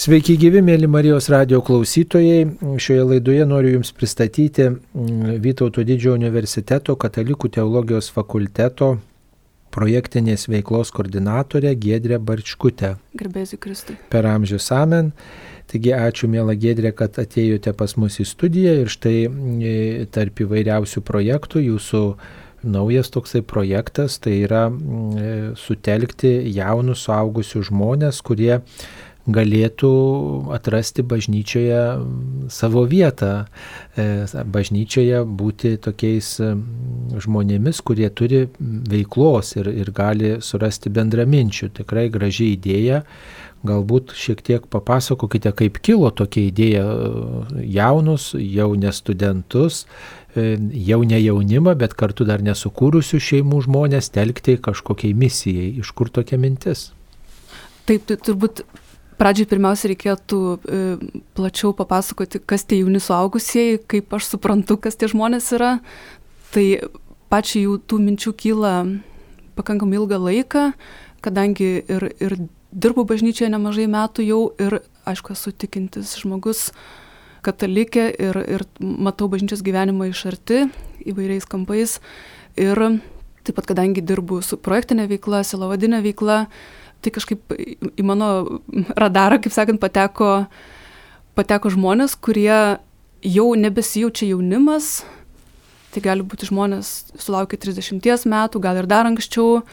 Sveiki gyvi, mėly Marijos radio klausytojai. Šioje laidoje noriu Jums pristatyti mm, Vytauto didžiojo universiteto katalikų teologijos fakulteto projektinės veiklos koordinatorę Gedrę Barčkutę. Garbėsiu Kristui. Per amžius amen. Taigi ačiū, mėla Gedrė, kad atėjote pas mus į studiją ir štai mm, tarp įvairiausių projektų jūsų naujas toksai projektas tai yra mm, sutelkti jaunus suaugusius žmonės, kurie galėtų atrasti bažnyčioje savo vietą, e, bažnyčioje būti tokiais žmonėmis, kurie turi veiklos ir, ir gali surasti bendraminčių. Tikrai graži idėja. Galbūt šiek tiek papasakokite, kaip kilo tokia idėja jaunus, jau ne studentus, e, jau ne jaunimą, bet kartu dar nesukūrusių šeimų žmonės telkti kažkokiai misijai. Iš kur tokia mintis? Taip, tai turbūt pradžiai pirmiausia reikėtų e, plačiau papasakoti, kas tie jauni suaugusieji, kaip aš suprantu, kas tie žmonės yra. Tai pačiai jų tų minčių kyla pakankamai ilgą laiką, kadangi ir, ir dirbu bažnyčioje nemažai metų jau ir, aišku, esu tikintis žmogus, katalikė ir, ir matau bažnyčios gyvenimą iš arti įvairiais kampais. Ir taip pat, kadangi dirbu su projektinė veikla, silavadinė veikla, tai kažkaip į mano radarą, kaip sakant, pateko, pateko žmonės, kurie jau nebesijaučia jaunimas, tai gali būti žmonės sulaukę 30 metų, gal ir dar anksčiau,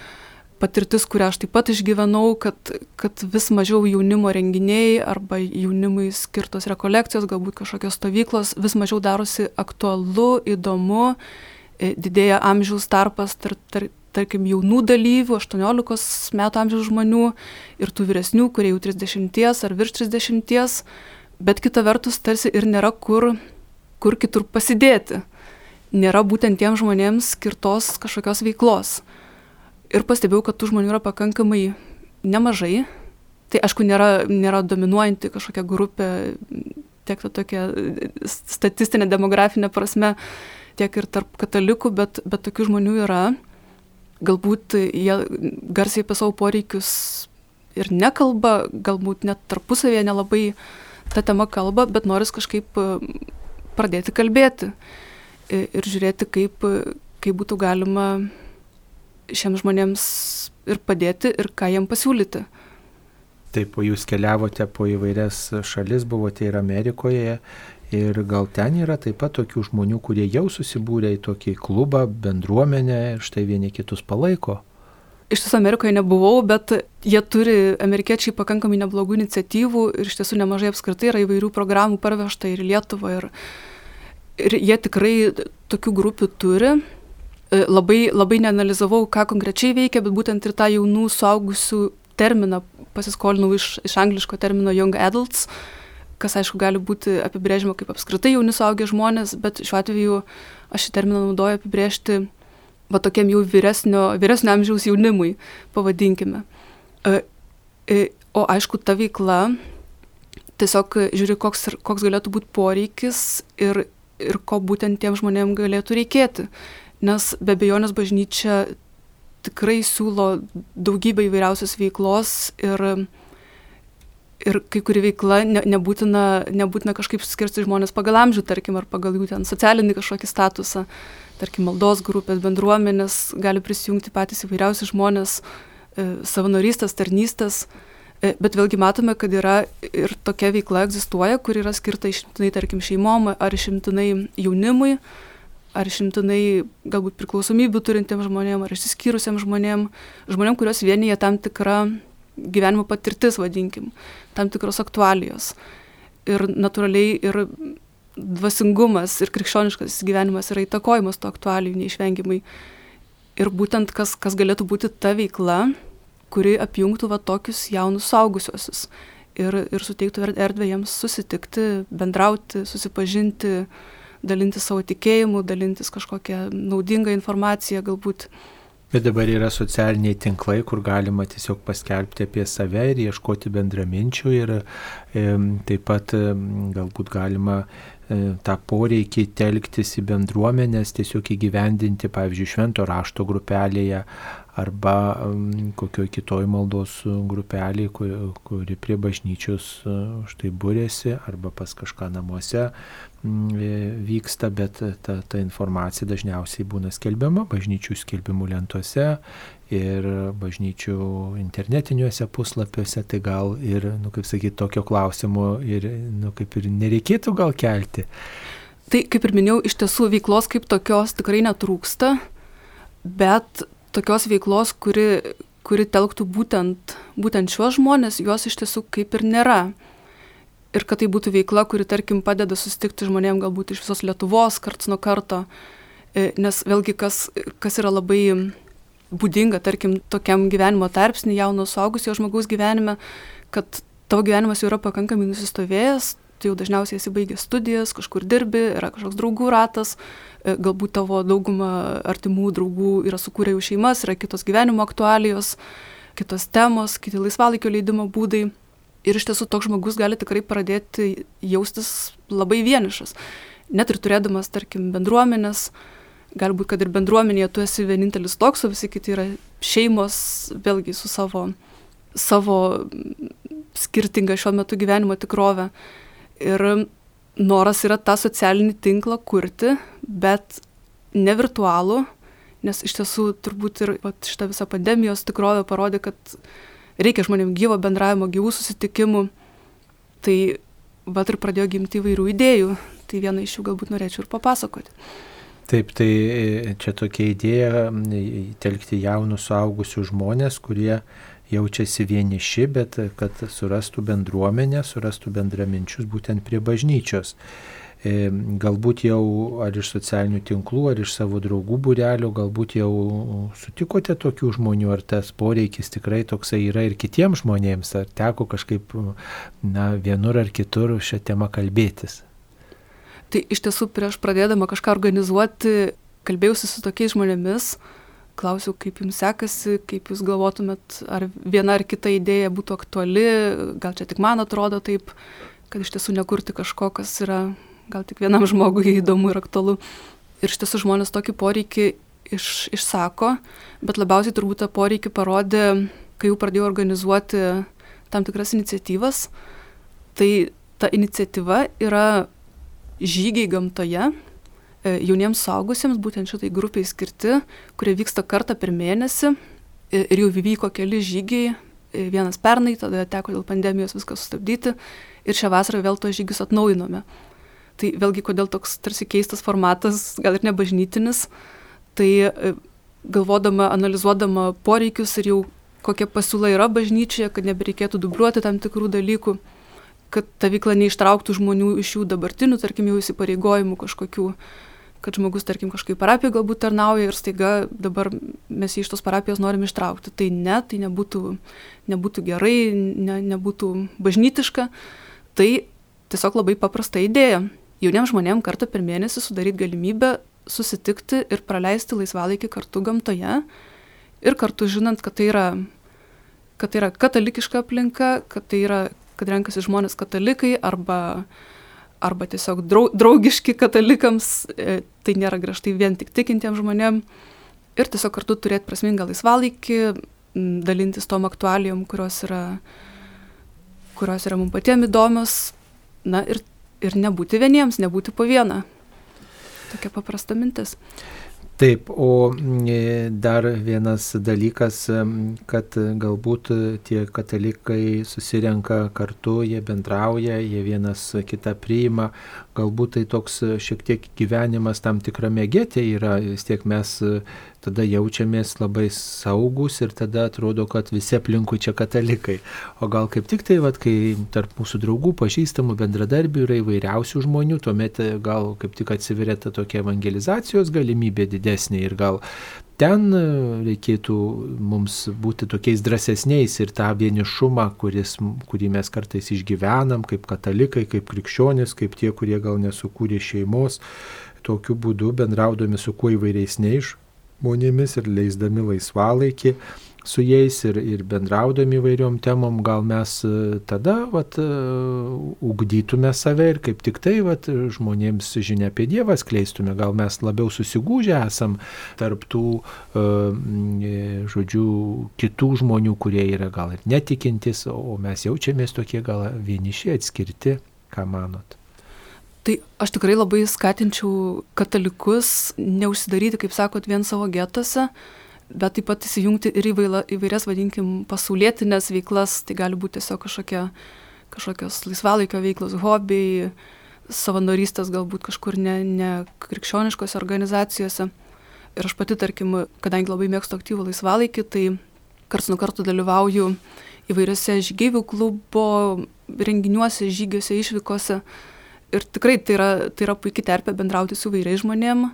patirtis, kurią aš taip pat išgyvenau, kad, kad vis mažiau jaunimo renginiai arba jaunimui skirtos rekolekcijos, galbūt kažkokios stovyklos, vis mažiau darosi aktualu, įdomu, e, didėja amžiaus tarpas tarp, tarp, tarkim, jaunų dalyvių, 18 metų amžiaus žmonių ir tų vyresnių, kurie jau 30 ar virš 30, bet kita vertus tarsi ir nėra kur, kur kitur pasidėti. Nėra būtent tiem žmonėms skirtos kažkokios veiklos. Ir pastebėjau, kad tų žmonių yra pakankamai nemažai. Tai aišku, nėra, nėra dominuojanti kažkokia grupė, tiek to tokia statistinė, demografinė prasme, tiek ir tarp katalikų, bet, bet tokių žmonių yra galbūt jie garsiai apie savo poreikius ir nekalba, galbūt net tarpusavėje nelabai tą temą kalba, bet noris kažkaip e, pradėti kalbėti ir žiūrėti, kaip, kaip būtų galima šiems žmonėms ir padėti ir ką jiem pasiūlyti. Taip, jūs keliavote po įvairias šalis, buvote ir Amerikoje, Ir gal ten yra taip pat tokių žmonių, kurie jau susibūrė į tokį klubą, bendruomenę ir štai vieni kitus palaiko. Iš tiesų Amerikoje nebuvau, bet jie turi, amerikiečiai, pakankamai neblogų iniciatyvų ir iš tiesų nemažai apskritai yra įvairių programų parvežta ir Lietuva. Ir, ir jie tikrai tokių grupių turi. E, labai, labai neanalizavau, ką konkrečiai veikia, bet būtent ir tą jaunų suaugusių terminą pasiskolinau iš, iš angliško termino young adults kas aišku gali būti apibrėžima kaip apskritai jauni suaugę žmonės, bet šiuo atveju aš šį terminą naudoju apibrėžti va tokiam jau vyresnio, vyresnio amžiaus jaunimui, pavadinkime. E, e, o aišku, ta veikla tiesiog žiūri, koks, koks galėtų būti poreikis ir, ir ko būtent tiem žmonėm galėtų reikėti. Nes be abejonės bažnyčia tikrai siūlo daugybę įvairiausios veiklos ir ir kai kuri veikla ne, nebūtina, nebūtina kažkaip skirti žmonės pagal amžių, tarkim, ar pagal jų ten socialinį kažkokį statusą, tarkim, maldos grupės, bendruomenės, gali prisijungti patys įvairiausi žmonės, e, savanorystės, tarnystės, e, bet vėlgi matome, kad yra ir tokia veikla egzistuoja, kur yra skirta išimtinai, tarkim, šeimom, ar išimtinai jaunimui, ar išimtinai galbūt priklausomybių turintiems žmonėms, ar išsiskyrusiems žmonėms, žmonėms, kurios vienyje tam tikra gyvenimo patirtis, vadinkim, tam tikros aktualijos. Ir natūraliai ir dvasingumas ir krikščioniškas gyvenimas yra įtakojimas to aktualijų neišvengiamai. Ir būtent kas, kas galėtų būti ta veikla, kuri apjungtų va tokius jaunus saugusiosius ir, ir suteiktų erdvę jiems susitikti, bendrauti, susipažinti, dalinti savo tikėjimu, dalintis kažkokią naudingą informaciją galbūt. Bet dabar yra socialiniai tinklai, kur galima tiesiog paskelbti apie save ir ieškoti bendraminčių ir e, taip pat e, galbūt galima tą poreikį telktis į bendruomenės, tiesiog įgyvendinti, pavyzdžiui, švento rašto grupelėje arba kokioje kitoje maldos grupelėje, kuri prie bažnyčios štai būrėsi, arba pas kažką namuose vyksta, bet ta, ta informacija dažniausiai būna skelbiama bažnyčių skelbimų lentose ir bažnyčių internetiniuose puslapiuose, tai gal ir, nu, kaip sakyti, tokio klausimo ir, nu, kaip ir nereikėtų gal kelti. Tai, kaip ir minėjau, iš tiesų veiklos kaip tokios tikrai netrūksta, bet tokios veiklos, kuri, kuri telktų būtent, būtent šiuos žmonės, jos iš tiesų kaip ir nėra. Ir kad tai būtų veikla, kuri, tarkim, padeda susitikti žmonėms galbūt iš visos Lietuvos karts nuo karto. E, nes vėlgi, kas, kas yra labai būdinga, tarkim, tokiam gyvenimo tarpsnį jauno suaugusio žmogaus gyvenime, kad tavo gyvenimas jau yra pakankamai nusistovėjęs, tu jau dažniausiai esi baigęs studijas, kažkur dirbi, yra kažkoks draugų ratas, e, galbūt tavo dauguma artimų draugų yra sukūrę jau šeimas, yra kitos gyvenimo aktualijos, kitos temos, kiti laisvalaikio leidimo būdai. Ir iš tiesų toks žmogus gali tikrai pradėti jaustis labai vienišas. Net ir turėdamas, tarkim, bendruomenės, galbūt kad ir bendruomenėje tu esi vienintelis toks, o visi kiti yra šeimos, vėlgi su savo, savo skirtinga šiuo metu gyvenimo tikrovė. Ir noras yra tą socialinį tinklą kurti, bet ne virtualų, nes iš tiesų turbūt ir šitą visą pandemijos tikrovę parodė, kad reikia žmonėms gyvo bendravimo, gyvų susitikimų. Tai vat ir pradėjo gimti įvairių idėjų. Tai vieną iš jų galbūt norėčiau ir papasakoti. Taip, tai e, čia tokia idėja telkti jaunus suaugusius žmonės, kurie jaučiasi vieniši, bet kad surastų bendruomenę, surastų bendraminčius būtent prie bažnyčios. E, galbūt jau ar iš socialinių tinklų, ar iš savo draugų būrelio, galbūt jau sutikote tokių žmonių, ar tas poreikis tikrai toksai yra ir kitiems žmonėms, ar teko kažkaip na, vienur ar kitur šią temą kalbėtis. Tai iš tiesų prieš pradėdama kažką organizuoti, kalbėjausi su tokiais žmonėmis, klausiau, kaip jums sekasi, kaip jūs galvotumėt, ar viena ar kita idėja būtų aktuali, gal čia tik man atrodo taip, kad iš tiesų nekurti kažko, kas yra gal tik vienam žmogui įdomu ir aktualu. Ir iš tiesų žmonės tokį poreikį iš, išsako, bet labiausiai turbūt tą poreikį parodė, kai jau pradėjau organizuoti tam tikras iniciatyvas. Tai ta iniciatyva yra žygiai gamtoje jauniems suaugusiems, būtent šitai grupiai skirti, kurie vyksta kartą per mėnesį e, ir jau vyko keli žygiai, e, vienas pernai, tada teko dėl pandemijos viską sustabdyti ir šią vasarą vėl tos žygius atnaujinome. Tai vėlgi, kodėl toks tarsi keistas formatas, gal ir nebažnytinis, tai galvodama, analizuodama poreikius ir jau kokia pasiūla yra bažnyčioje, kad nebereikėtų dubliuoti tam tikrų dalykų, kad ta veikla neištrauktų žmonių iš jų dabartinių, tarkim, jau įsipareigojimų kažkokių, kad žmogus, tarkim, kažkaip parapijoje galbūt tarnauja ir staiga dabar mes jį iš tos parapijos norim ištraukti. Tai ne, tai nebūtų, nebūtų gerai, ne, nebūtų bažnytiška. Tai tiesiog labai paprasta idėja. Jauniems žmonėms kartą per mėnesį sudaryti galimybę susitikti ir praleisti laisvalaikį kartu gamtoje ir kartu žinant, kad tai yra, kad tai yra katalikiška aplinka, kad tai yra kad renkasi žmonės katalikai arba, arba tiesiog draugiški katalikams, e, tai nėra griežtai vien tik tikintiems žmonėms. Ir tiesiog kartu turėti prasmingą laisvalaikį, dalintis tom aktualijom, kurios yra, kurios yra mums patiems įdomios. Na ir, ir nebūti vieniems, nebūti po vieną. Tokia paprasta mintis. Taip, o e, dar vienas dalykas, kad galbūt tie katalikai susirenka kartu, jie bendrauja, jie vienas kitą priima, galbūt tai toks šiek tiek gyvenimas tam tikrame getė yra, vis tiek mes tada jaučiamės labai saugus ir tada atrodo, kad visi aplinkui čia katalikai. O gal kaip tik tai, vat, kai tarp mūsų draugų, pažįstamų, bendradarbių yra įvairiausių žmonių, tuomet e, gal kaip tik atsiveria ta tokia evangelizacijos galimybė didesnė ir gal ten e, reikėtų mums būti tokiais drąsesniais ir tą vienišumą, kuris, kurį mes kartais išgyvenam kaip katalikai, kaip krikščionis, kaip tie, kurie gal nesukūrė šeimos, tokiu būdu bendraudami su kuo įvairesniais žmonėmis ir leisdami laisvalaikį su jais ir, ir bendraudami įvairiom temom, gal mes e, tada vat, e, ugdytume save ir kaip tik tai vat, žmonėms žinia apie Dievą skleistume, gal mes labiau susigūžę esam tarptų, žodžiu, kitų žmonių, kurie yra gal ir netikintis, o mes jaučiamės tokie gal vieniši, atskirti, ką manot. Tai aš tikrai labai skatinčiau katalikus neužsidaryti, kaip sakot, vien savo getose, bet taip pat įsijungti ir įvaila, įvairias, vadinkim, pasaulietinės veiklas, tai gali būti tiesiog kažkokia, kažkokios laisvalaikio veiklos, hobiai, savanorystės galbūt kažkur ne, ne krikščioniškose organizacijose. Ir aš pati, tarkim, kadangi labai mėgstu aktyvų laisvalaikį, tai karts nuo karto dalyvauju įvairiose žygiaivių klubo renginiuose, žygiuose, išvykose ir tikrai tai yra, tai yra puikia terpė bendrauti su vairiais žmonėm,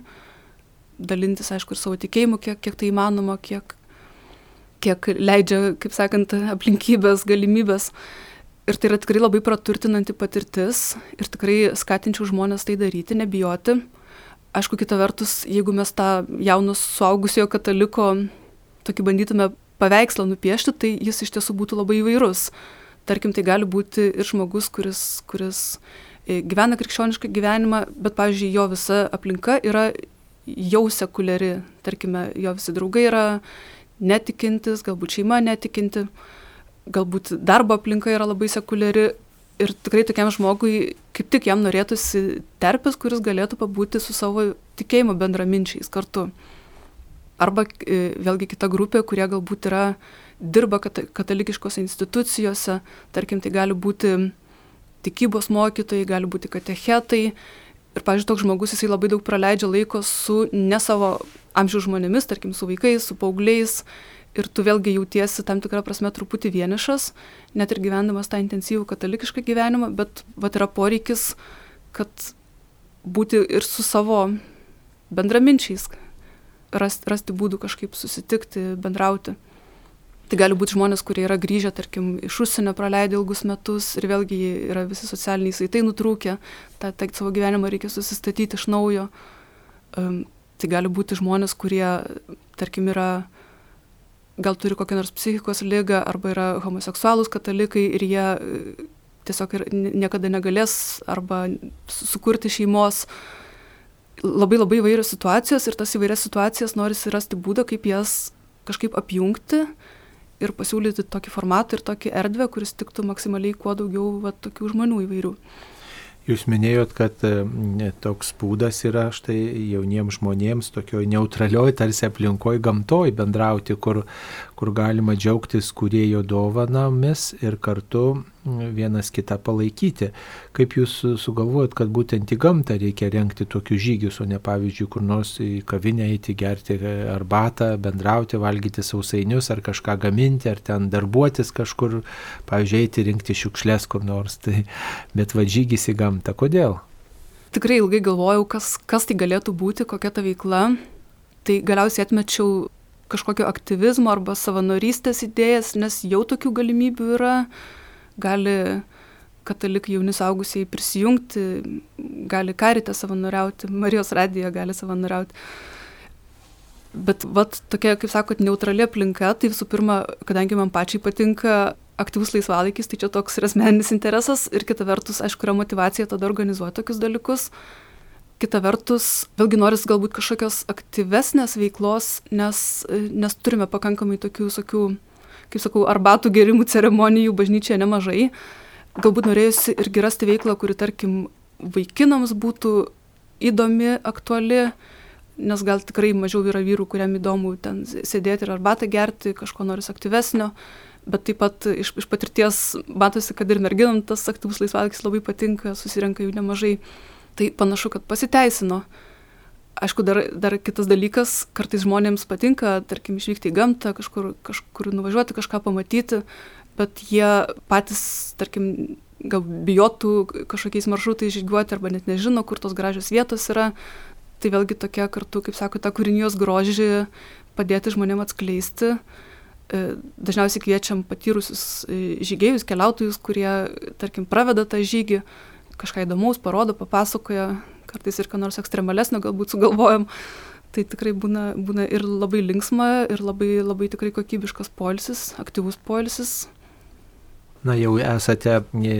dalintis, aišku, ir savo tikėjimu, kiek, kiek tai įmanoma, kiek, kiek leidžia, kaip sakant, aplinkybės, galimybės. Ir tai yra tikrai labai praturtinanti patirtis ir tikrai skatinčiau žmonės tai daryti, nebijoti. Aišku, kita vertus, jeigu mes tą jaunus suaugusiojo kataliko tokį bandytume paveikslą nupiešti, tai jis iš tiesų būtų labai įvairus. Tarkim, tai gali būti ir žmogus, kuris, kuris gyvena krikščionišką gyvenimą, bet, pavyzdžiui, jo visa aplinka yra jau sekuliari, tarkime, jo visi draugai yra netikintis, galbūt šeima netikinti, galbūt darbo aplinka yra labai sekuliari. Ir tikrai tokiam žmogui kaip tik jam norėtųsi terpės, kuris galėtų pabūti su savo tikėjimo bendraminčiais kartu. Arba e, vėlgi kita grupė, kurie galbūt yra dirba katalikiškose institucijose, tarkim, tai gali būti tikybos mokytojai, gali būti katechetai. Ir, pavyzdžiui, toks žmogus, jisai labai daug praleidžia laiko su ne savo amžiaus žmonėmis, tarkim, su vaikais, su paaugliais. Ir tu vėlgi jautiesi tam tikrą prasme truputį vienišas, net ir gyvendamas tą intensyvų katalikišką gyvenimą, bet vat yra poreikis, kad būti ir su savo bendraminčiais, rasti, rasti būdų kažkaip susitikti, bendrauti. Tai gali būti žmonės, kurie yra grįžę, tarkim, iš užsienio praleidę ilgus metus ir vėlgi yra visi socialiniai saitai nutrūkę, tą, tą savo gyvenimą reikia susistatyti iš naujo. Um, tai gali būti žmonės, kurie, tarkim, yra, gal turi kokią nors psichikos lygą arba yra homoseksualūs katalikai ir jie e, tiesiog ir niekada negalės arba sukurti šeimos. Labai labai įvairios situacijos ir tas įvairias situacijas norisi rasti būdą, kaip jas kažkaip apjungti ir pasiūlyti tokį formatą ir tokį erdvę, kuris tiktų maksimaliai kuo daugiau va, tokių žmonių įvairių. Jūs minėjot, kad e, toks būdas yra štai jauniems žmonėms tokioj neutralioj, tarsi aplinkoj gamtoj bendrauti, kur, kur galima džiaugtis kurėjo dovanomis ir kartu vienas kitą palaikyti. Kaip jūs sugalvojat, kad būtent į gamtą reikia renkti tokius žygius, o ne pavyzdžiui, kur nors į kavinę eiti, gerti arbatą, bendrauti, valgyti sausainius ar kažką gaminti, ar ten darbuotis kažkur, pavyzdžiui, eiti rinkti šiukšlės kur nors. Tai, bet va žygis į gamtą. Kodėl? Tikrai ilgai galvojau, kas, kas tai galėtų būti, kokia ta veikla. Tai galiausiai atmečiau kažkokio aktyvizmo arba savanorystės idėjas, nes jau tokių galimybių yra. Gali katalikai jauni saugusieji prisijungti, gali karite savanoriauti, Marijos radijo gali savanoriauti. Bet vat tokia, kaip sakot, neutrali aplinka, tai visų pirma, kadangi man pačiai patinka aktyvus laisvalaikis, tai čia toks ir asmeninis interesas ir kita vertus, aišku, yra motivacija tada organizuoti tokius dalykus. Kita vertus, vėlgi noris galbūt kažkokios aktyvesnės veiklos, nes, nes turime pakankamai tokių visokių, kaip sakau, arbatų gerimų ceremonijų bažnyčioje nemažai. Galbūt norėjusi irgi rasti veiklą, kuri, tarkim, vaikinams būtų įdomi, aktuali, nes gal tikrai mažiau yra vyrų, kuriam įdomu ten sėdėti ir arbatą gerti, kažko noris aktyvesnio, bet taip pat iš, iš patirties matosi, kad ir merginam tas aktyvus laisvalaikis labai patinka, susirenka jų nemažai Tai panašu, kad pasiteisino. Aišku, dar, dar kitas dalykas, kartais žmonėms patinka, tarkim, išvykti į gamtą, kažkur, kažkur nuvažiuoti, kažką pamatyti, bet jie patys, tarkim, gal bijotų kažkokiais maršrutais žygiuoti arba net nežino, kur tos gražios vietos yra. Tai vėlgi tokia kartu, kaip sako, ta kūrinijos grožį padėti žmonėm atskleisti. E, dažniausiai kviečiam patyrusius e, žygėjus, keliautojus, kurie, tarkim, praveda tą žygį kažką įdomaus parodo, papasakoja, kartais ir ką nors ekstremalesnio galbūt sugalvojam. tai tikrai būna, būna ir labai linksma, ir labai, labai tikrai kokybiškas polisis, aktyvus polisis. Na jau esate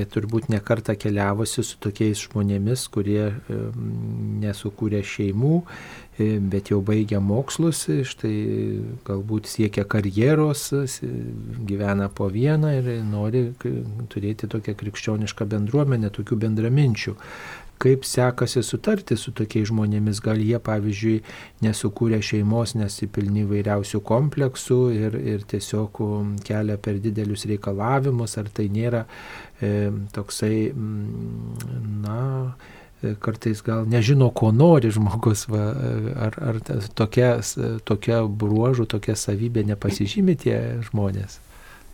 turbūt nekartą keliavusi su tokiais žmonėmis, kurie nesukūrė šeimų, e, bet jau baigia mokslus, štai galbūt siekia karjeros, gyvena po vieną ir nori turėti tokią krikščionišką bendruomenę, tokių bendraminčių kaip sekasi sutarti su tokiais žmonėmis. Gal jie, pavyzdžiui, nesukūrė šeimos, nesipilni vairiausių kompleksų ir, ir tiesiog um, kelia per didelius reikalavimus, ar tai nėra e, toksai, mm, na, e, kartais gal nežino, ko nori žmogus, va, ar, ar tokia, tokia bruožų, tokia savybė nepasižymė tie žmonės.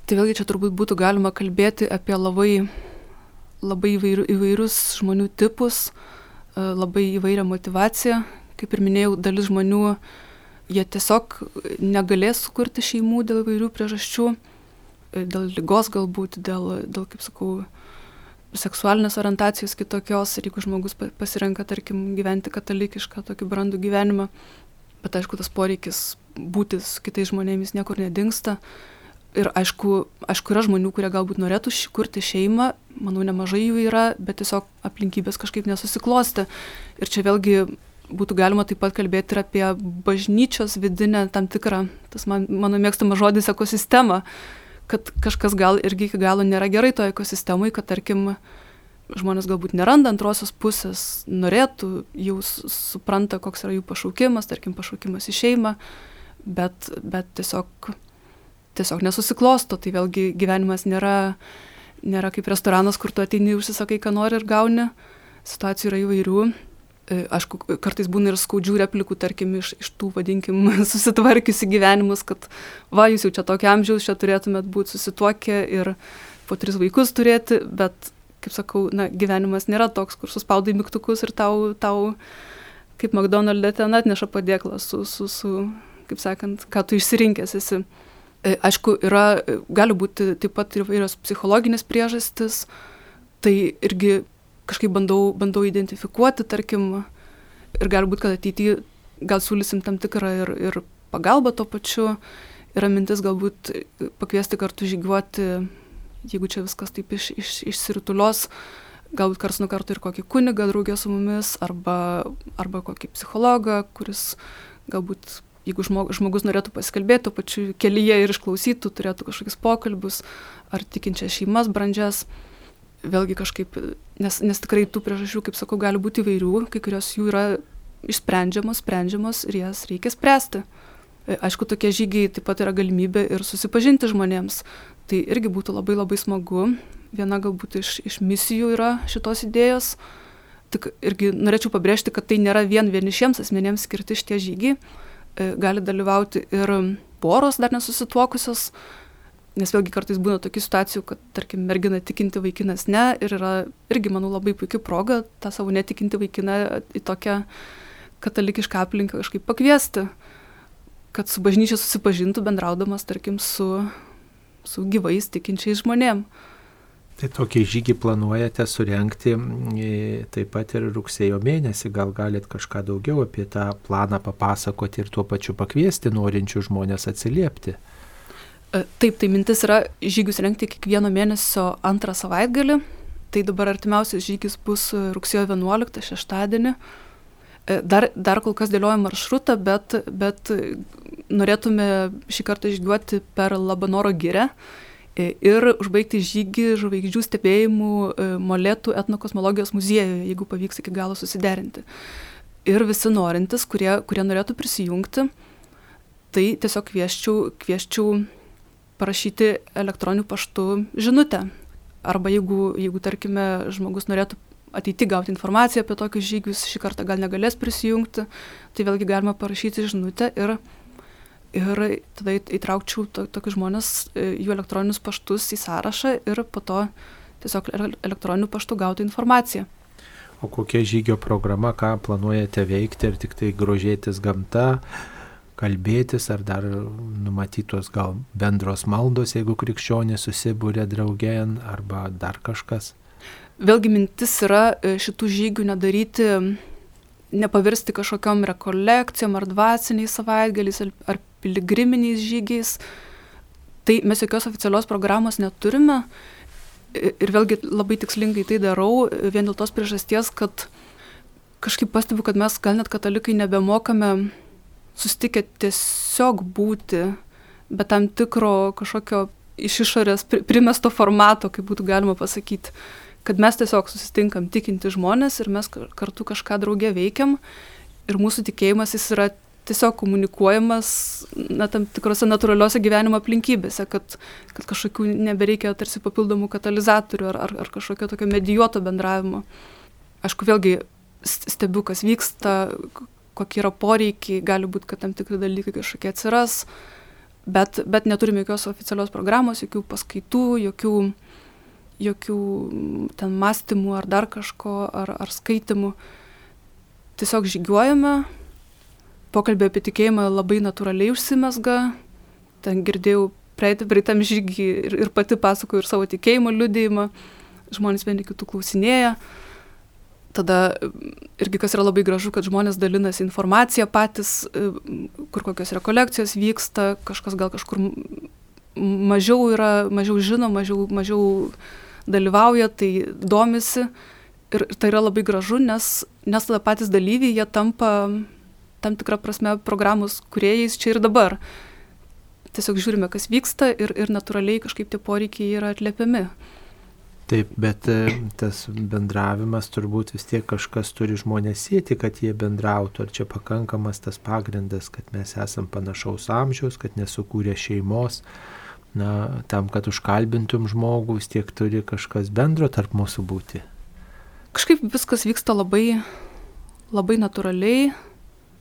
Tai vėlgi čia turbūt būtų galima kalbėti apie labai labai įvairių, įvairius žmonių tipus, e, labai įvairią motivaciją. Kaip ir minėjau, dalis žmonių jie tiesiog negalės sukurti šeimų dėl įvairių priežasčių, e, dėl lygos galbūt, dėl, dėl kaip sakau, seksualinės orientacijos kitokios ir jeigu žmogus pasirenka, tarkim, gyventi katalikišką tokį brandų gyvenimą, bet aišku, tas poreikis būti su kitais žmonėmis niekur nedingsta ir aišku, aišku, yra žmonių, kurie galbūt norėtų kurti šeimą, manau, nemažai jų yra, bet tiesiog aplinkybės kažkaip nesusiklosti. Ir čia vėlgi būtų galima taip pat kalbėti ir apie bažnyčios vidinę tam tikrą, tas man, mano mėgstamas žodis, ekosistemą, kad kažkas gal irgi iki galo nėra gerai toje ekosistemoje, kad tarkim žmonės galbūt neranda antrosios pusės, norėtų, jau supranta, koks yra jų pašaukimas, tarkim pašaukimas į šeimą, bet, bet tiesiog tiesiog nesusiklosto, tai vėlgi gyvenimas nėra, nėra kaip restoranas, kur tu ateini, užsisakai, ką nori ir gauni. Situacijų yra įvairių. E, aišku, kartais būna ir skaudžių replikų, tarkim, iš, iš tų, vadinkim, susitvarkiusi gyvenimus, kad va, jūs jau čia tokio amžiaus, čia turėtumėt būti susituokę ir po tris vaikus turėti, bet, kaip sakau, na, gyvenimas nėra toks, kur suspaudai mygtukus ir tau, tau kaip McDonald's ten atneša padėklą su, su, su, kaip sakant, ką tu išsirinkęs esi. E, aišku, yra, e, gali būti taip pat ir vairios psichologinės priežastis, tai irgi kažkaip bandau, bandau identifikuoti, tarkim, ir gali būti, kad ateityje gal siūlysim tam tikrą ir, ir pagalbą tuo pačiu, yra mintis galbūt pakviesti kartu žygiuoti, jeigu čia viskas taip iš, iš, išsiritulios, galbūt kars nuo karto ir kokį kunigą draugę su mumis, arba, arba kokį psichologą, kuris galbūt jeigu žmogus, norėtų pasikalbėti, to pačiu kelyje ir išklausytų, turėtų kažkokius pokalbius, ar tikinčias šeimas brandžias, vėlgi kažkaip, nes, nes tikrai tų priežasčių, kaip sakau, gali būti įvairių, kai kurios jų yra išsprendžiamos, sprendžiamos ir jas reikia spręsti. E, aišku, tokie žygiai taip pat yra galimybė ir susipažinti žmonėms. Tai irgi būtų labai labai smagu. Viena galbūt iš, iš misijų yra šitos idėjos. Tik irgi norėčiau pabrėžti, kad tai nėra vien vienišiems asmenėms skirti šitie žygiai gali dalyvauti ir poros dar nesusituokusios, nes vėlgi kartais būna tokių situacijų, kad, tarkim, mergina tikinti vaikinas ne ir yra irgi, manau, labai puikia proga tą savo netikinti vaikiną į tokią katalikišką aplinką kažkaip pakviesti, kad su bažnyčia susipažintų bendraudamas, tarkim, su, su gyvais tikinčiais žmonėmis. Tai tokį žygį planuojate surenkti taip pat ir rugsėjo mėnesį. Gal galit kažką daugiau apie tą planą papasakoti ir tuo pačiu pakviesti norinčių žmonės atsiliepti? E, taip, tai mintis yra žygius rengti kiekvieno mėnesio antrą savaitgalį. Tai dabar artimiausias žygis bus rugsėjo 11 šeštadienį. E, dar, dar kol kas dėliojam maršrutą, bet, bet norėtume šį kartą žygiuoti per Labanoro gyrę E, ir užbaigti žygį žvaigždžių stebėjimų e, Molėtų etnokosmologijos muziejuje, jeigu pavyks iki galo susiderinti. Ir visi norintys, kurie, kurie norėtų prisijungti, tai tiesiog kvieščiau, kvieščiau parašyti elektroniniu paštu žinutę. Arba jeigu, jeigu, tarkime, žmogus norėtų ateiti gauti informaciją apie tokius žygius, šį kartą gal negalės prisijungti, tai vėlgi galima parašyti žinutę ir ir tada įtraukčiau to, tokius žmonės, e, jų elektroninius paštus į sąrašą ir po to tiesiog elektroniniu paštu gauti informaciją. O kokia žygio programa, ką planuojate veikti, ar tik tai grožėtis gamta, kalbėtis, ar dar numatytos gal bendros maldos, jeigu krikščionės susibūrė draugien, arba dar kažkas? Vėlgi mintis yra e, šitų žygių nedaryti nepavirsti kažkokiam rekolekcijom ar dvasiniais savaitgaliais ar piligriminiais žygiais. Tai mes jokios oficialios programos neturime. Ir vėlgi labai tikslingai tai darau vien dėl tos priežasties, kad kažkaip pastebiu, kad mes gal net katalikai nebemokame susitikę tiesiog būti, bet tam tikro kažkokio iš išorės primesto formato, kaip būtų galima pasakyti, kad mes tiesiog susitinkam tikinti žmonės ir mes kartu kažką draugė veikiam. Ir mūsų tikėjimas jis yra tiesiog komunikuojamas na, tam tikrose natūraliuose gyvenimo aplinkybėse, kad, kad kažkokių nebereikia tarsi papildomų katalizatorių ar, ar, ar kažkokio tokio medijuoto bendravimo. Aišku, vėlgi stebiu, kas vyksta, kokie yra poreikiai, gali būti, kad tam tikri dalykai kažkokie atsiras, bet, bet neturime jokios oficialios programos, jokių paskaitų, jokių, jokių ten mąstymų ar dar kažko, ar, ar skaitimų. Tiesiog žygiuojame, pokalbė apie tikėjimą labai natūraliai užsimesga, ten girdėjau praeitam žygį ir, ir pati pasakoju ir savo tikėjimo liudėjimą, žmonės vieni kitų klausinėja. Tada irgi kas yra labai gražu, kad žmonės dalinasi informaciją patys, e, kur kokios rekolekcijos vyksta, kažkas gal kažkur mažiau yra, mažiau žino, mažiau, mažiau dalyvauja, tai domisi. Ir tai yra labai gražu, nes, nes tada patys dalyviai, jie tampa tam tikrą prasme programos kuriejais čia ir dabar. Tiesiog žiūrime, kas vyksta ir, ir natūraliai kažkaip tie poreikiai yra atliepiami. Taip, bet e, tas bendravimas turbūt vis tiek kažkas turi žmonės sėti, kad jie bendrautų. Ar čia pakankamas tas pagrindas, kad mes esam panašaus amžiaus, kad nesukūrė šeimos. Na, tam, kad užkalbintum žmogų, vis tiek turi kažkas bendro tarp mūsų būti. Kažkaip viskas vyksta labai, labai natūraliai,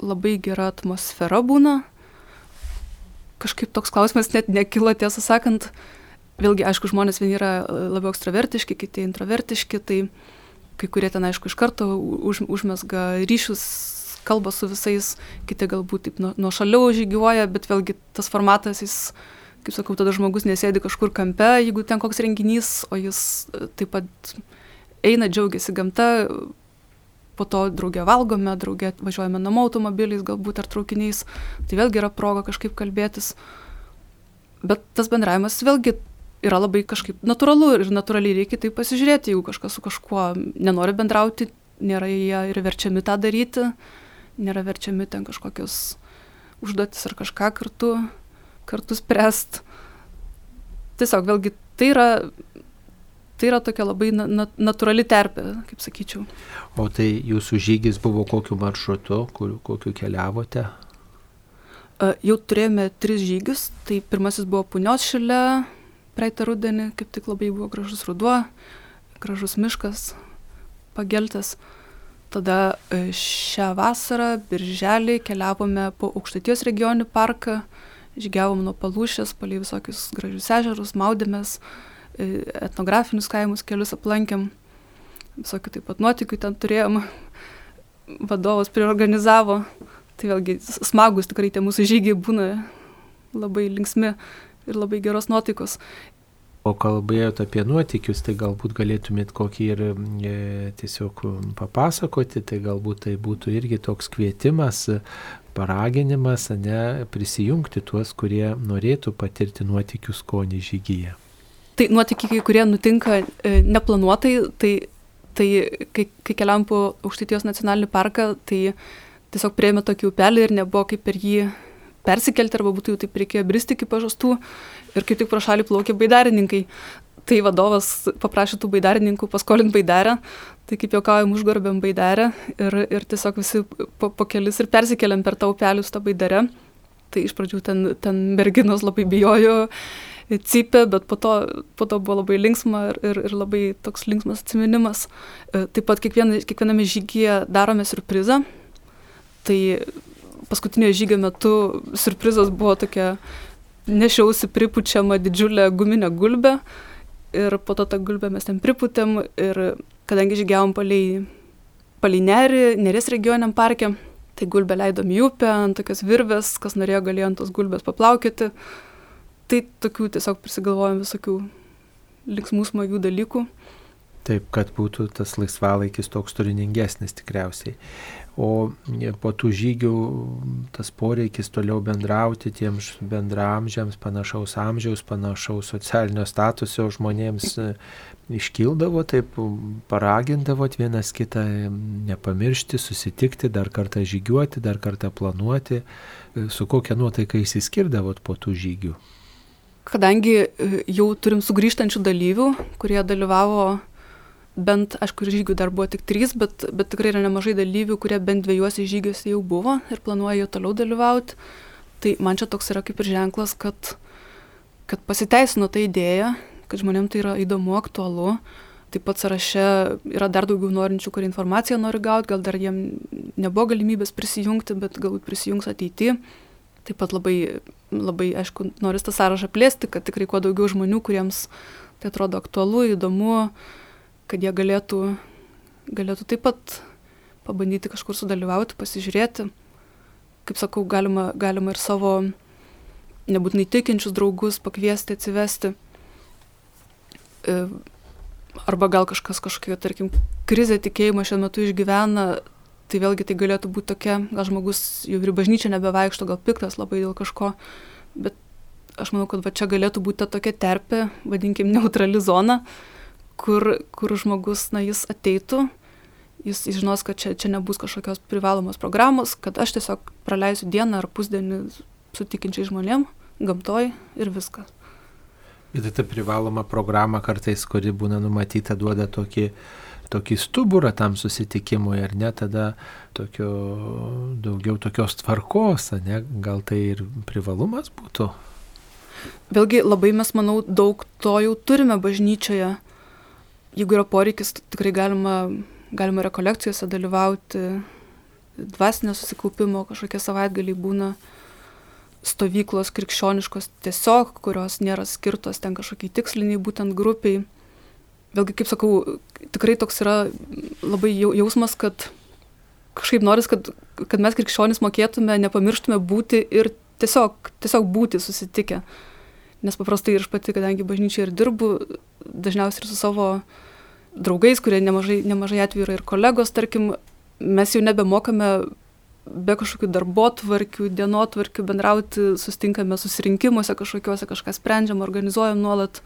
labai gera atmosfera būna. Kažkaip toks klausimas net nekilo, tiesą sakant, vėlgi, aišku, žmonės vieni yra e, labiau ekstravertiški, kiti introvertiški, tai kai kurie ten, aišku, iš karto už, užmesga ryšius, kalba su visais, kiti galbūt taip nuo, nuo šaliau žygiuoja, bet vėlgi tas formatas, jis, kaip sakau, tada žmogus nesėdi kažkur kampe, jeigu ten koks renginys, o jis e, taip pat eina, džiaugiasi gamta, po to draugė valgome, draugė važiuojame namo automobiliais, galbūt ar traukiniais, tai vėlgi yra proga kažkaip kalbėtis. Bet tas bendravimas vėlgi yra labai kažkaip natūralu ir natūraliai reikia tai pasižiūrėti, jeigu kažkas su kažkuo nenori bendrauti, nėra jie ir verčiami tą daryti, nėra verčiami ten kažkokios užduotis ar kažką kartu, kartu spręst. Tiesiog vėlgi tai yra, tai yra tokia labai na, na, natūrali terpė, kaip sakyčiau. O tai jūsų žygis buvo kokiu maršrutu, kur, kokiu keliavote? Jau turėjome tris žygius, tai pirmasis buvo Punios šile, praeitą rudenį kaip tik labai buvo gražus ruduo, gražus miškas, pageltas. Tada e, šią vasarą, birželį, keliavome po Aukštatijos regioninį parką, žygiavom nuo palūšės, palei visokius gražius ežerus, maudėmės, e, etnografinius kaimus kelius aplankėm, visokių taip pat nuotikių ten turėjom, vadovas priorganizavo, tai vėlgi smagus tikrai tie mūsų žygiai būna labai linksmi ir labai geros nuotaikos. O kalbėjote apie nuotikius, tai galbūt galėtumėt kokį ir e, tiesiog papasakoti, tai galbūt tai būtų irgi toks kvietimas, paraginimas, ne, prisijungti tuos, kurie norėtų patirti nuotikių skonį žygyje. Tai nuotikiai, kurie nutinka e, neplanuotai, tai, tai kai, kai keliam po Aukštytijos nacionalinį parką, tai tiesiog prieėmė tokį upelį ir nebuvo kaip per jį persikelti arba būtų jau taip reikėjo bristi iki pažastų ir kaip tik pro šalį plaukė baidarininkai. Tai vadovas paprašė tų baidarininkų paskolinti baidarę, tai kaip juokaujam užgarbėm baidarę ir, ir tiesiog visi po, po kelis ir persikeliam per tą upelį su tą baidarę. Tai iš pradžių ten, ten merginos labai bijojo, cypė, bet po to, po to buvo labai linksma ir, ir, ir labai toks linksmas atsiminimas. E, taip pat kiekviena, kiekviename žygyje darome surprizą. Tai paskutinio žygio metu surprizas buvo tokia, nešiausi pripučiamą didžiulę guminę gulbę ir po to tą gulbę mes ten priputėm ir kadangi žygiavom palei, palei nerį, nerės regioniam parke, tai gulbę leidom į upę ant tokios virvės, kas norėjo galėjo ant tos gulbės paplaukėti. Tai tokių tiesiog prisigalvojom visokių linksmų smagių dalykų. Taip, kad būtų tas laisvalaikis toks turiningesnis tikriausiai. O po tų žygių tas poreikis toliau bendrauti tiems bendramžiams, panašaus amžiaus, panašaus socialinio statuso žmonėms e, iškildavo, taip paragindavot vienas kitą nepamiršti, susitikti, dar kartą žygiuoti, dar kartą planuoti. E, su kokia nuotaika įsiskirdavot po tų žygių? Kadangi e, jau turim sugrįžtančių dalyvių, kurie dalyvavo bent, aišku, žygių dar buvo tik trys, bet, bet tikrai yra nemažai dalyvių, kurie bent dviejuose žygiuose jau buvo ir planuoja jo toliau dalyvauti. Tai man čia toks yra kaip ir ženklas, kad, kad pasiteisino ta idėja, kad žmonėms tai yra įdomu, aktualu. Taip pat sąraše yra dar daugiau norinčių, kurie informaciją nori gauti, gal dar jiem nebuvo galimybės prisijungti, bet galbūt prisijungs ateityje. Taip pat labai, labai, aišku, noriu tą sąrašą plėsti, kad tikrai kuo daugiau žmonių, kuriems tai atrodo aktualu, įdomu, kad jie galėtų, galėtų taip pat pabandyti kažkur sudalyvauti, pasižiūrėti. Kaip sakau, galima, galima ir savo nebūtinai tikinčius draugus pakviesti, atsivesti. E, arba gal kažkas kažkokia, tarkim, krizė tikėjimo šiuo metu išgyvena, tai vėlgi tai galėtų būti tokia, gal žmogus jau ir bažnyčia nebevaikšto, gal piktas labai dėl kažko, bet aš manau, kad va čia galėtų būti ta tokia terpė, vadinkim, neutrali zona, kur, kur žmogus, na, jis ateitų, jis, jis žinos, kad čia, čia nebus kažkokios privalomos programos, kad aš tiesiog praleisiu dieną ar pusdienį su tikinčiai žmonėm, gamtoj ir viskas. Ir ta privaloma programa kartais, kuri būna numatyta, duoda tokį, tokį stuburą tam susitikimui, ar ne, tada tokio, daugiau tokios tvarkos, ne, gal tai ir privalumas būtų. Vėlgi labai mes, manau, daug to jau turime bažnyčioje jeigu yra poreikis, tikrai galima, galima rekolekcijose dalyvauti, dvasinio susikaupimo, kažkokie savaitgaliai būna stovyklos krikščioniškos tiesiog, kurios nėra skirtos ten kažkokiai tiksliniai būtent grupiai. Vėlgi, kaip sakau, tikrai toks yra labai jausmas, kad kažkaip noris, kad, kad mes krikščionys mokėtume, nepamirštume būti ir tiesiog, tiesiog būti susitikę. Nes paprastai ir aš pati, kadangi bažnyčiai ir dirbu, dažniausiai ir su savo draugais, kurie nemažai, nemažai atvejų yra ir kolegos, tarkim, mes jau nebemokame be kažkokių darbo tvarkių, dienotvarkių bendrauti, sustinkame susirinkimuose kažkokiuose, kažką sprendžiam, organizuojam nuolat.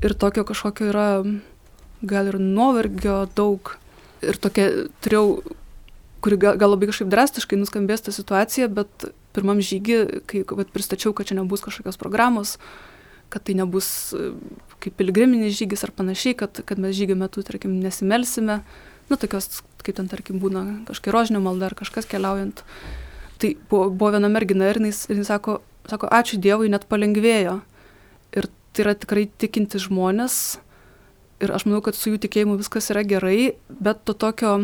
Ir tokio kažkokio yra gal ir nuovargio daug. Ir tokia turėjau, kuri gal, gal labai kažkaip drastiškai nuskambės tą situaciją, bet pirmam žygį, kai vat, pristačiau, kad čia nebus kažkokios programos, kad tai nebus kaip pilgriminis žygis ar panašiai, kad, kad mes žygio metu, tarkim, nesimelsime, nu, tokios, kaip ten, tarkim, būna kažkokia rožinio malda ar kažkas keliaujant. Tai buvo, buvo viena mergina ir jis, jis sako, sako, ačiū Dievui, net palengvėjo. Tai yra tikrai tikinti žmonės. Ir aš manau, kad su jų tikėjimu viskas yra gerai, bet to tokio,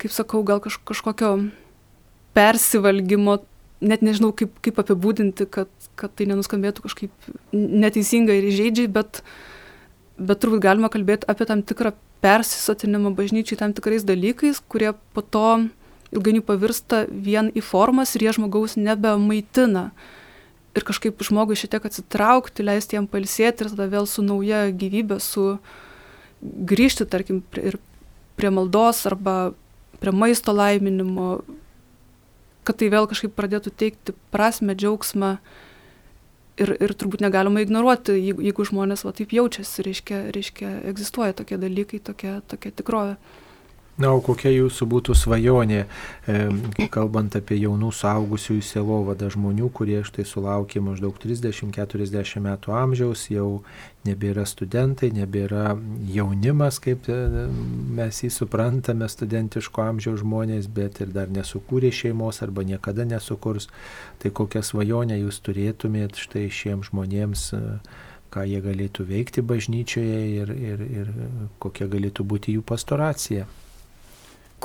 kaip sakau, gal kaž, kažkokio persivalgymo net nežinau, kaip, kaip apibūdinti, kad, kad tai nenuskambėtų kažkaip neteisingai ir įžeidžiai, bet, bet turbūt galima kalbėti apie tam tikrą persisotinimą bažnyčiai tam tikrais dalykais, kurie po to ilgainiui pavirsta vien į formas ir jie žmogaus nebemaitina. Ir kažkaip žmogui šitiek atsitraukti, leisti jam palsėti ir tada vėl su nauja gyvybė, su grįžti, tarkim, ir prie maldos arba prie maisto laiminimo, kad tai vėl kažkaip pradėtų teikti prasme, džiaugsmą ir, ir turbūt negalima ignoruoti, jeigu, jeigu žmonės va taip jaučiasi, reiškia, reiškia egzistuoja tokie dalykai, tokia, tokia tikrovė. Na, o kokia jūsų būtų svajonė, kalbant apie jaunų suaugusiųjų selovadą žmonių, kurie štai sulaukė maždaug 30-40 metų amžiaus, jau nebėra studentai, nebėra jaunimas, kaip e, mes jį suprantame, studentiško amžiaus žmonės, bet ir dar nesukūrė šeimos arba niekada nesukurs. Tai kokią svajonę jūs turėtumėt štai šiems žmonėms e, ką jie galėtų veikti bažnyčioje ir, ir, ir kokia galėtų būti jų pastoracija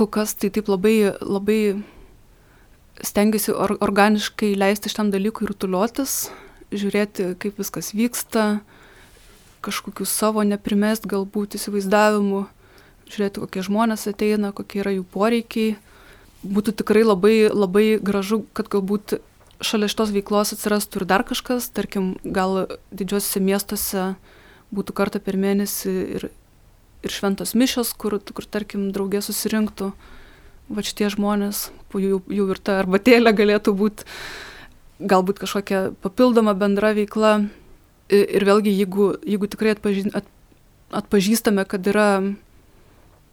kas tai taip labai, labai stengiuosi or, organiškai leisti šitam dalykui ir tuliotis, žiūrėti, kaip viskas vyksta, kažkokių savo neprimest galbūt įsivaizdavimų, žiūrėti, kokie žmonės ateina, kokie yra jų poreikiai. Būtų tikrai labai, labai gražu, kad galbūt šalia šitos veiklos atsirastų ir dar kažkas, tarkim, gal didžiuosiuose miestuose būtų kartą per mėnesį ir ir šventos mišios, kur, kur tarkim, draugė susirinktų va šitie žmonės, jų, jų ir ta arbatėlė galėtų būti galbūt kažkokia papildoma bendra veikla. Ir vėlgi, jeigu, jeigu tikrai atpažį, at, atpažįstame, kad yra,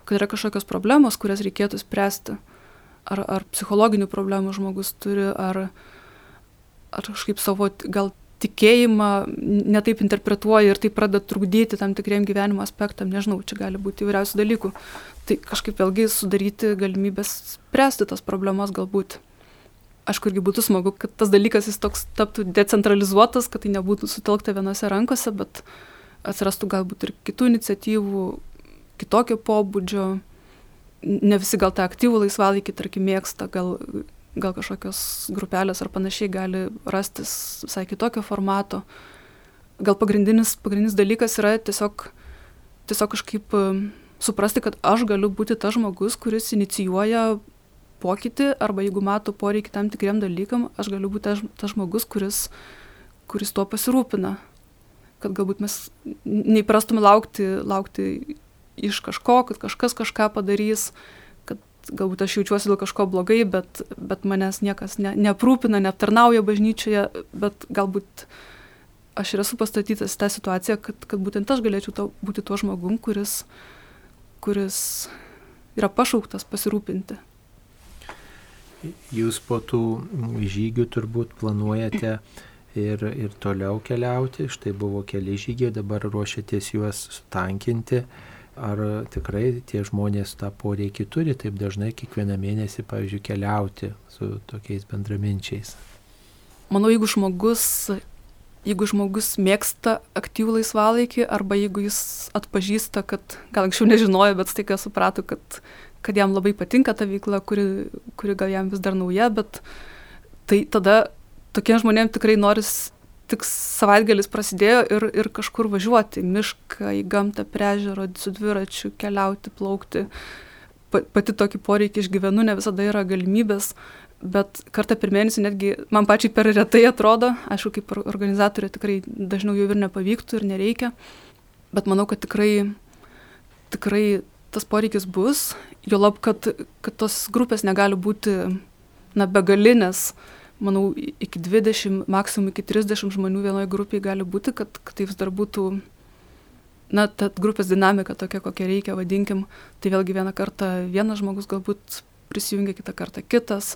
kad yra kažkokios problemos, kurias reikėtų spręsti, ar, ar psichologinių problemų žmogus turi, ar, ar kažkaip savo gal tikėjimą netaip interpretuoja ir tai pradeda trukdyti tam tikriem gyvenimo aspektam, nežinau, čia gali būti įvairiausių dalykų. Tai kažkaip vėlgi sudaryti galimybės spręsti tas problemas galbūt. Aišku, irgi būtų smagu, kad tas dalykas jis toks taptų decentralizuotas, kad tai nebūtų sutelkta vienose rankose, bet atsirastų galbūt ir kitų iniciatyvų, kitokio pobūdžio. Ne visi gal tą aktyvų laisvalaikį, tarkim, mėgsta, gal gal kažkokios grupelės ar panašiai gali rastis visai kitokio formato. Gal pagrindinis, pagrindinis dalykas yra tiesiog, tiesiog kažkaip suprasti, kad aš galiu būti tas žmogus, kuris inicijuoja pokytį arba jeigu mato poreikį tam tikriem dalykam, aš galiu būti tas, žmogus, kuris, kuris tuo pasirūpina. Kad galbūt mes neįprastume laukti, laukti iš kažko, kad kažkas kažką padarys, galbūt aš jaučiuosi dėl kažko blogai, bet, bet manęs niekas ne, neaprūpina, neaptarnauja bažnyčioje, bet galbūt aš ir esu pastatytas tą situaciją, kad, kad būtent aš galėčiau to, būti tuo žmogum, kuris, kuris yra pašauktas pasirūpinti. Jūs po tų žygių turbūt planuojate ir, ir toliau keliauti, štai buvo keli žygiai, dabar ruošiatės juos sutankinti ar tikrai tie žmonės tą poreikį turi taip dažnai kiekvieną mėnesį, pavyzdžiui, keliauti su tokiais bendraminčiais. Manau, jeigu žmogus, jeigu žmogus mėgsta aktyvų laisvalaikį arba jeigu jis atpažįsta, kad gal anksčiau nežinojo, bet staiga suprato, kad, kad jam labai patinka ta veikla, kuri, kuri gal jam vis dar nauja, bet tai tada tokiem žmonėm tikrai noris tik savaitgalis prasidėjo ir, ir kažkur važiuoti į mišką, į gamtą, prie ežero, su dviračiu, keliauti, plaukti. Pati tokį poreikį išgyvenu, ne visada yra galimybės, bet kartą per mėnesį netgi man pačiai per retai atrodo, aišku, kaip organizatorė tikrai dažniau jau ir nepavyktų ir nereikia, bet manau, kad tikrai, tikrai tas poreikis bus, jo lab, kad, kad tos grupės negali būti na, begalinės, manau, iki 20, maksimum iki 30 žmonių vienoje grupėje gali būti, kad, kad tai vis dar būtų, na, ta grupės dinamika tokia, kokia reikia, vadinkim, tai vėlgi vieną kartą vienas žmogus galbūt prisijungia, kitą kartą kitas.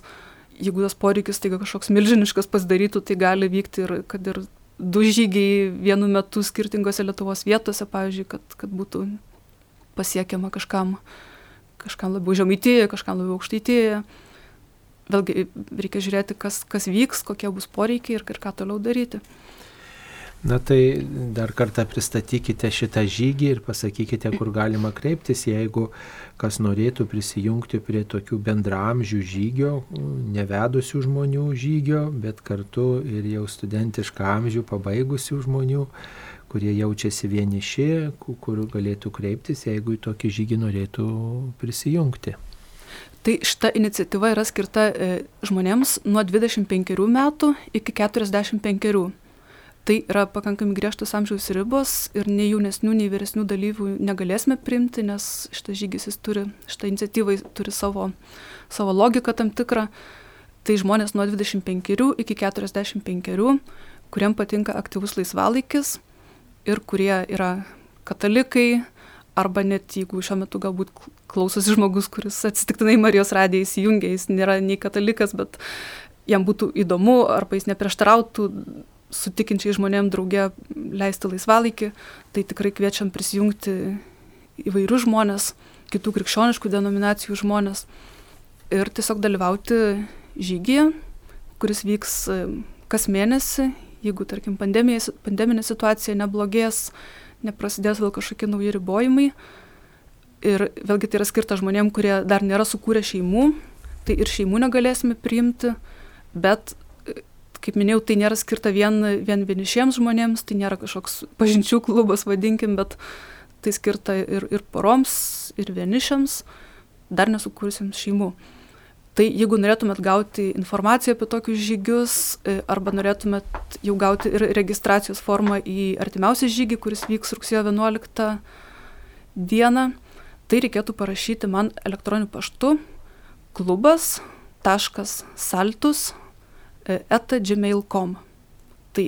Jeigu tas poreikis tai kažkoks milžiniškas pasidarytų, tai gali vykti ir kad ir du žygiai vienu metu skirtingose Lietuvos vietose, pavyzdžiui, kad, kad būtų pasiekiama kažkam, kažkam labiau žemaitėje, kažkam labiau aukštaitėje vėlgi reikia žiūrėti, kas, kas vyks, kokie bus poreikiai ir, ir ką toliau daryti. Na tai dar kartą pristatykite šitą žygį ir pasakykite, kur galima kreiptis, jeigu kas norėtų prisijungti prie tokių bendramžių žygio, nevedusių žmonių žygio, bet kartu ir jau studentišką amžių pabaigusių žmonių, kurie jaučiasi vieniši, kur galėtų kreiptis, jeigu į tokį žygį norėtų prisijungti. Tai šita iniciatyva yra skirta e, žmonėms nuo 25 metų iki 45. Tai yra pakankamai griežtos amžiaus ribos ir nei jaunesnių, nei vyresnių dalyvių negalėsime priimti, nes šitas žygis jis turi, šitą iniciatyvą turi savo, savo logiką tam tikrą. Tai žmonės nuo 25 iki 45, kuriem patinka aktyvus laisvalaikis ir kurie yra katalikai, arba net jeigu šiuo metu galbūt klausosi žmogus, kuris atsitiktinai Marijos radiją įsijungia, jis nėra nei katalikas, bet jam būtų įdomu, arba jis neprieštarautų sutikinčiai žmonėm draugė leisti laisvalaikį, tai tikrai kviečiam prisijungti įvairius žmonės, kitų krikščioniškų denominacijų žmonės ir tiesiog dalyvauti žygyje, kuris vyks e, kas mėnesį, jeigu, tarkim, pandeminė situacija neblogės, neprasidės vėl kažkokie nauji ribojimai. Ir vėlgi tai yra skirta žmonėm, kurie dar nėra sukūrę šeimų, tai ir šeimų negalėsime priimti, bet, kaip minėjau, tai nėra skirta vien, vien vienišiems žmonėms, tai nėra kažkoks pažinčių klubas, vadinkim, bet tai skirta ir, ir poroms, ir vienišiams, dar nesukūrusiems šeimų. Tai jeigu norėtumėt gauti informaciją apie tokius žygius e, arba norėtumėt jau gauti ir registracijos formą į artimiausią žygį, kuris vyks rugsėjo 11 dieną, tai reikėtų parašyti man elektroniniu paštu klubas.saltus eta gmail.com. Tai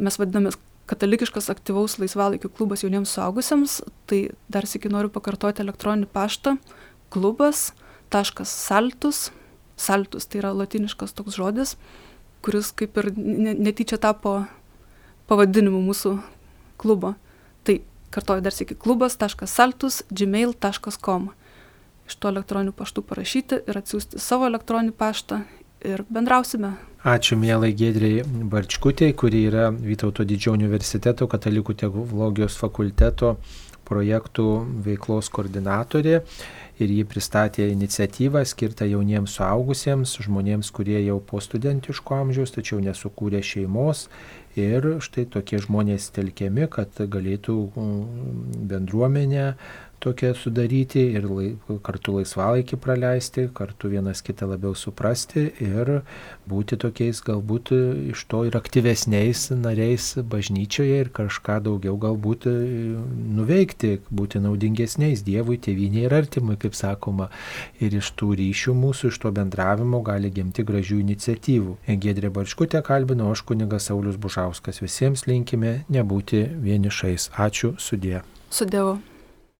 mes vadinamės katalikiškas aktyvaus laisvalaikio klubas jauniems suaugusiems, tai dar sėki noriu pakartoti elektroninį paštą klubas.saltus, saltus tai yra latiniškas toks žodis, kuris kaip ir netyčia tapo pavadinimu mūsų klubo. Tai kartoju dar sėki klubas.saltus gmail.com. Iš to elektroninių paštų parašyti ir atsiųsti savo elektroninį paštą ir bendrausime. Ačiū mielai Gedriai Barčkutė, kuri yra Vytauto didžiojo universiteto katalikų teologijos fakulteto projektų veiklos koordinatorė ir ji pristatė iniciatyvą skirtą jauniems suaugusiems, žmonėms, kurie jau po studentiško amžiaus, tačiau nesukūrė šeimos. Ir štai tokie žmonės telkiami, kad galėtų mm, tokią sudaryti ir lai, kartu laisvalaikį praleisti, kartu vienas kitą labiau suprasti ir būti tokiais galbūt iš to ir aktyvesniais nariais bažnyčioje ir kažką daugiau galbūt nuveikti, būti naudingesniais Dievui, tėvynė ir artimui, kaip sakoma. Ir iš tų ryšių mūsų, iš to bendravimo gali gimti gražių iniciatyvų. Gedrė Barškutė kalbino, aš kunigas Saulis Bužauskas. Visiems linkime nebūti vienišais. Ačiū, sudė. Su Dievu.